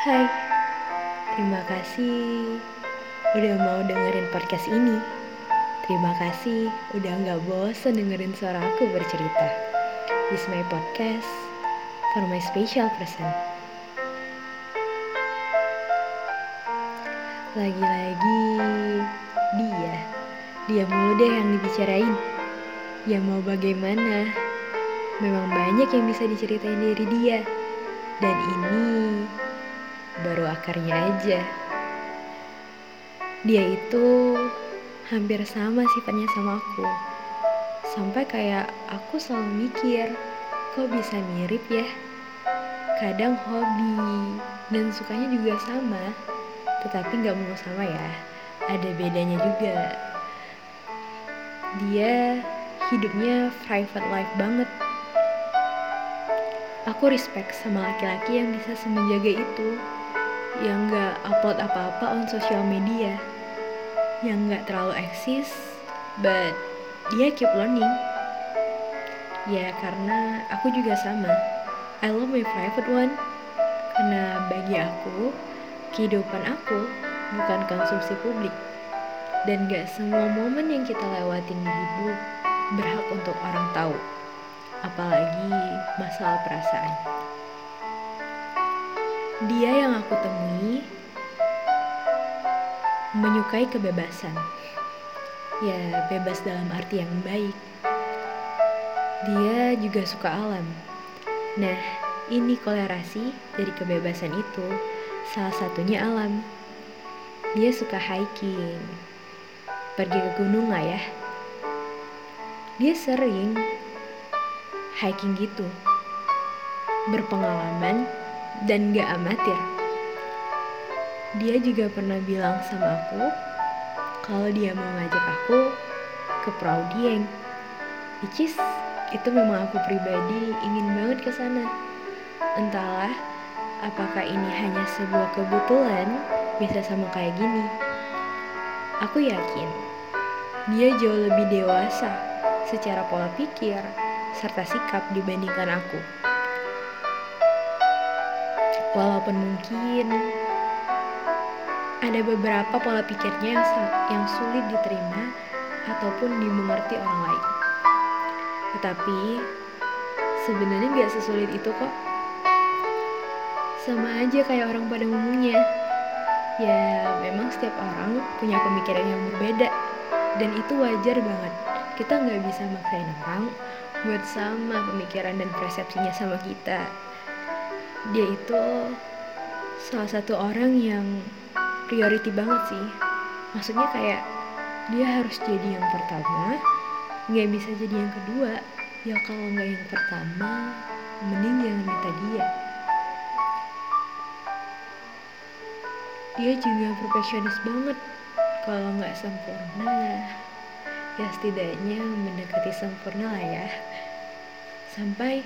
Hai, terima kasih udah mau dengerin podcast ini. Terima kasih udah gak bosen dengerin suara aku bercerita. This my podcast for my special person. Lagi-lagi dia, dia mulu deh yang dibicarain. Ya mau bagaimana, memang banyak yang bisa diceritain dari dia. Dan ini baru akarnya aja. Dia itu hampir sama sifatnya sama aku. Sampai kayak aku selalu mikir, kok bisa mirip ya? Kadang hobi dan sukanya juga sama, tetapi gak mau sama ya. Ada bedanya juga. Dia hidupnya private life banget. Aku respect sama laki-laki yang bisa semenjaga itu yang gak upload apa-apa on social media yang gak terlalu eksis but dia keep learning. Ya karena aku juga sama. I love my private one. Karena bagi aku kehidupan aku bukan konsumsi publik. Dan gak semua momen yang kita lewatin di hidup berhak untuk orang tahu. Apalagi masalah perasaan dia yang aku temui menyukai kebebasan. Ya, bebas dalam arti yang baik. Dia juga suka alam. Nah, ini kolerasi dari kebebasan itu. Salah satunya alam. Dia suka hiking. Pergi ke gunung lah ya. Dia sering hiking gitu. Berpengalaman dan gak amatir. Dia juga pernah bilang sama aku kalau dia mau ngajak aku ke Perahu Dieng. Which is, itu memang aku pribadi ingin banget ke sana. Entahlah, apakah ini hanya sebuah kebetulan bisa sama kayak gini. Aku yakin dia jauh lebih dewasa secara pola pikir serta sikap dibandingkan aku. Walaupun mungkin ada beberapa pola pikirnya yang, sulit diterima ataupun dimengerti orang lain. Tetapi sebenarnya gak sesulit itu kok. Sama aja kayak orang pada umumnya. Ya memang setiap orang punya pemikiran yang berbeda dan itu wajar banget. Kita nggak bisa maksain orang buat sama pemikiran dan persepsinya sama kita dia itu salah satu orang yang priority banget sih. Maksudnya kayak dia harus jadi yang pertama nggak bisa jadi yang kedua. Ya kalau nggak yang pertama mending jangan minta dia dia juga perfeksionis banget. Kalau nggak sempurna ya setidaknya mendekati sempurna lah ya. Sampai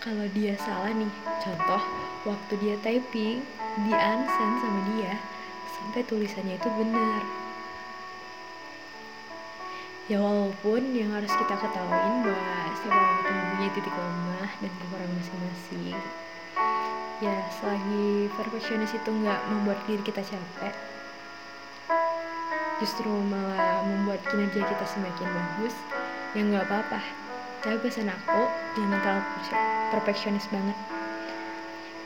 kalau dia salah nih contoh waktu dia typing di unsend sama dia sampai tulisannya itu benar. Ya walaupun yang harus kita ketahuin bahwa setiap orang itu mempunyai titik lemah dan kekurangan masing-masing. Ya selagi perfeksionis itu nggak membuat diri kita capek justru malah membuat kinerja kita semakin bagus ya nggak apa-apa tapi pesan aku jangan terlalu perfeksionis banget.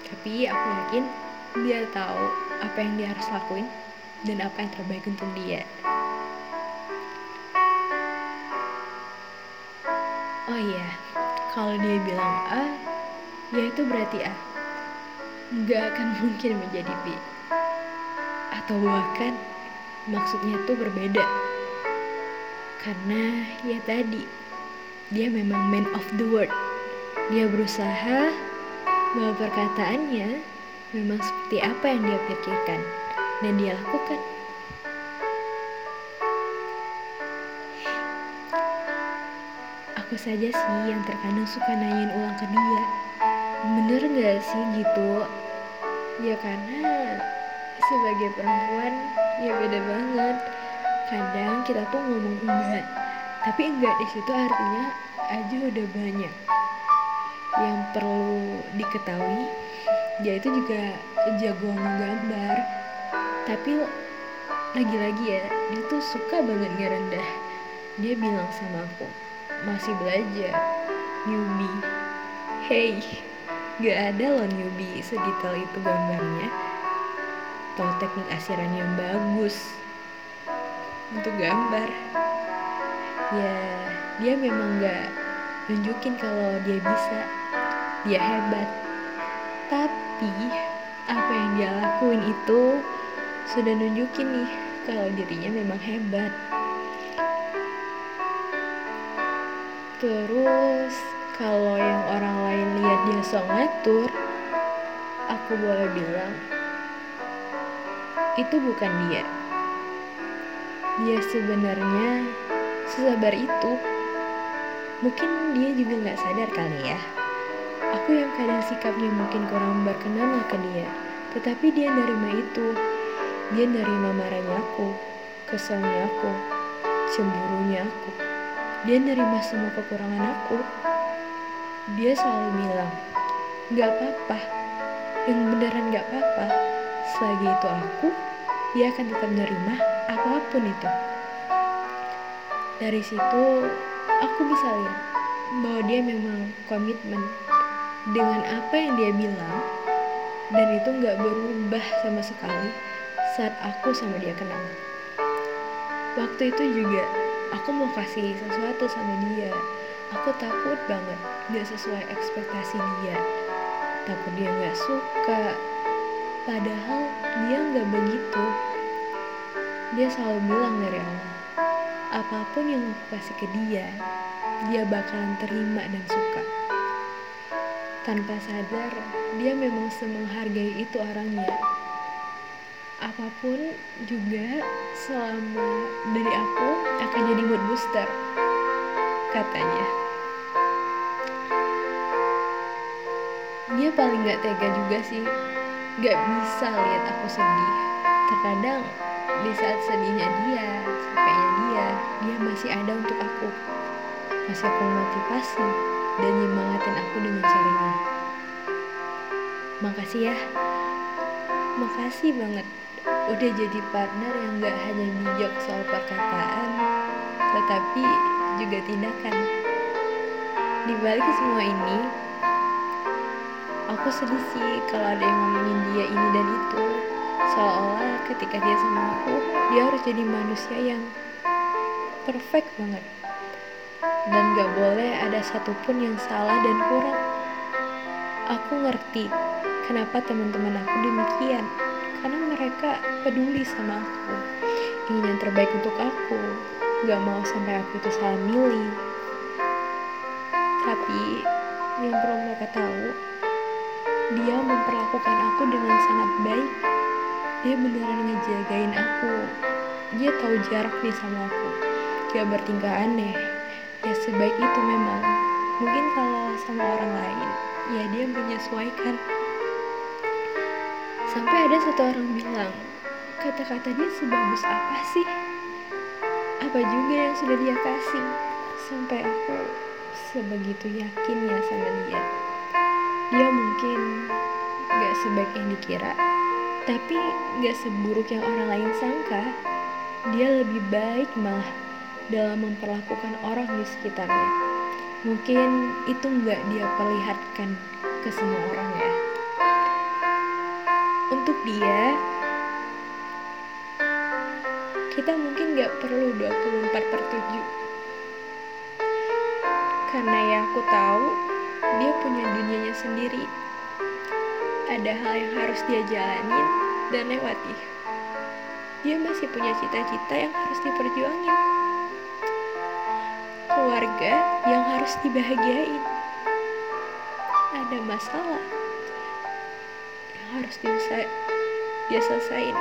Tapi aku yakin dia tahu apa yang dia harus lakuin dan apa yang terbaik untuk dia. Oh iya kalau dia bilang A ya itu berarti A. Nggak akan mungkin menjadi B. Atau bahkan maksudnya tuh berbeda. Karena ya tadi dia memang man of the word. Dia berusaha bahwa perkataannya memang seperti apa yang dia pikirkan dan dia lakukan. Aku saja sih yang terkadang suka nanyain ulang ke dia bener gak sih gitu? Ya karena sebagai perempuan ya beda banget. Kadang kita tuh ngomong enggak tapi enggak di situ artinya aja udah banyak yang perlu diketahui. Dia itu juga jago ngegambar tapi lagi-lagi ya dia tuh suka banget ngerendah. Dia bilang sama aku masih belajar newbie. Hey gak ada loh newbie sedetail itu gambarnya. Atau teknik asiran yang bagus untuk gambar ya dia memang gak nunjukin kalau dia bisa. Dia hebat. Tapi apa yang dia lakuin itu sudah nunjukin nih kalau dirinya memang hebat. Terus kalau yang orang lain lihat dia sok ngatur aku boleh bilang itu bukan dia. Dia sebenarnya sesabar itu mungkin dia juga nggak sadar kali ya. Aku yang kadang sikapnya mungkin kurang berkenan ke dia. Tetapi dia nerima itu. Dia nerima marahnya aku keselnya aku cemburunya aku. Dia nerima semua kekurangan aku. Dia selalu bilang gak apa-apa. Yang beneran gak apa-apa. Selagi itu aku dia akan tetap nerima apa pun itu dari situ aku bisa lihat bahwa dia memang komitmen dengan apa yang dia bilang dan itu nggak berubah sama sekali saat aku sama dia kenal. Waktu itu juga aku mau kasih sesuatu sama dia. Aku takut banget gak sesuai ekspektasi dia. Takut dia nggak suka. Padahal dia nggak begitu. Dia selalu bilang dari awal apa pun yang aku kasih ke dia dia bakalan terima dan suka. Tanpa sadar dia memang semenghargai itu orangnya. Apa pun juga selama dari aku akan jadi mood booster katanya. Dia paling gak tega juga sih. Gak bisa lihat aku sedih. Terkadang di saat sedihnya dia capeknya dia dia masih ada untuk aku. Masih aku motivasi dan nyemangatin aku dengan caranya. Makasih ya. Makasih banget. Udah jadi partner yang gak hanya bijak soal perkataan tetapi juga tindakan. Di balik semua ini aku sedih sih kalau ada yang ngomongin dia ini dan itu seolah-olah ketika dia sama aku dia harus jadi manusia yang perfect banget. Dan gak boleh ada satupun yang salah dan kurang. Aku ngerti kenapa teman-teman aku demikian. Karena mereka peduli sama aku. Ingin yang terbaik untuk aku. Gak mau sampai aku itu salah milih. Tapi yang perlu mereka tahu dia memperlakukan aku dengan sangat baik dia beneran ngejagain aku. Dia tahu jarak nih sama aku. Gak bertingkah aneh. Ya sebaik itu memang. Mungkin kalau sama orang lain ya dia menyesuaikan. Sampai ada satu orang bilang kata-kata dia sebagus apa sih? Apa juga yang sudah dia kasih? Sampai aku sebegitu yakinnya sama dia. Dia mungkin gak sebaik yang dikira tapi gak seburuk yang orang lain sangka dia lebih baik malah dalam memperlakukan orang di sekitarnya. Mungkin itu gak dia perlihatkan ke semua orang ya. Untuk dia kita mungkin gak perlu 24 per 7 karena ya aku tahu dia punya dunianya sendiri ada hal yang harus dia jalanin dan lewati. Dia masih punya cita-cita yang harus diperjuangin. Keluarga yang harus dibahagiain. Ada masalah yang harus dia, selesaiin.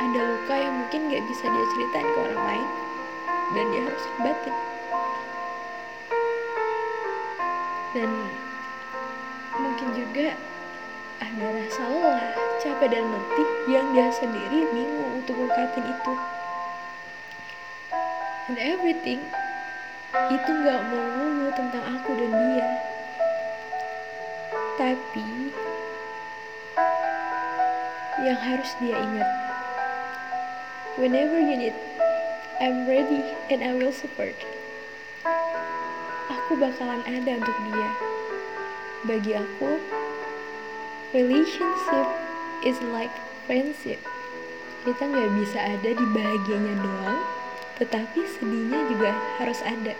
Ada luka yang mungkin gak bisa dia ceritain ke orang lain dan dia harus obatin dan mungkin juga ada rasa lelah, capek dan letih yang dia sendiri bingung untuk ungkapin itu. And everything itu gak melulu tentang aku dan dia. Tapi yang harus dia ingat, whenever you need, I'm ready and I will support. Aku bakalan ada untuk dia. Bagi aku, relationship is like friendship. Kita nggak bisa ada di bahagianya doang, tetapi sedihnya juga harus ada.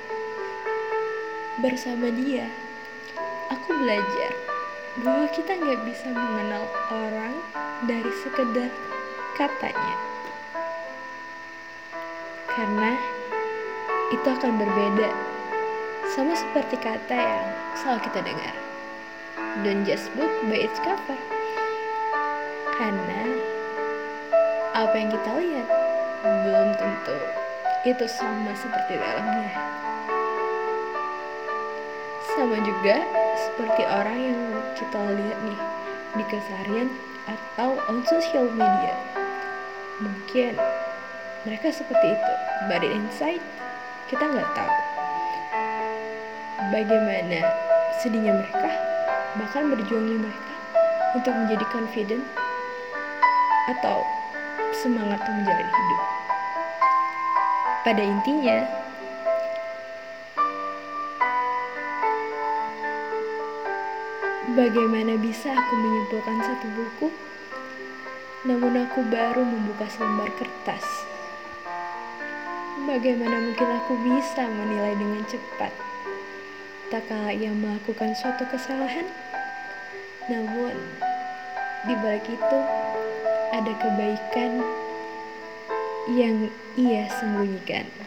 Bersama dia, aku belajar bahwa kita nggak bisa mengenal orang dari sekedar katanya. Karena itu akan berbeda sama seperti kata yang selalu kita dengar. Don't just book by its cover. Karena apa yang kita lihat belum tentu itu sama seperti dalamnya. Sama juga seperti orang yang kita lihat nih di keseharian atau on social media. Mungkin mereka seperti itu, but inside kita nggak tahu bagaimana sedihnya mereka, bahkan berjuangnya mereka untuk menjadi confident atau semangat untuk menjalani hidup. Pada intinya, bagaimana bisa aku menyimpulkan satu buku, namun aku baru membuka selembar kertas. Bagaimana mungkin aku bisa menilai dengan cepat? Tak kala ia melakukan suatu kesalahan, namun di balik itu ada kebaikan yang ia sembunyikan.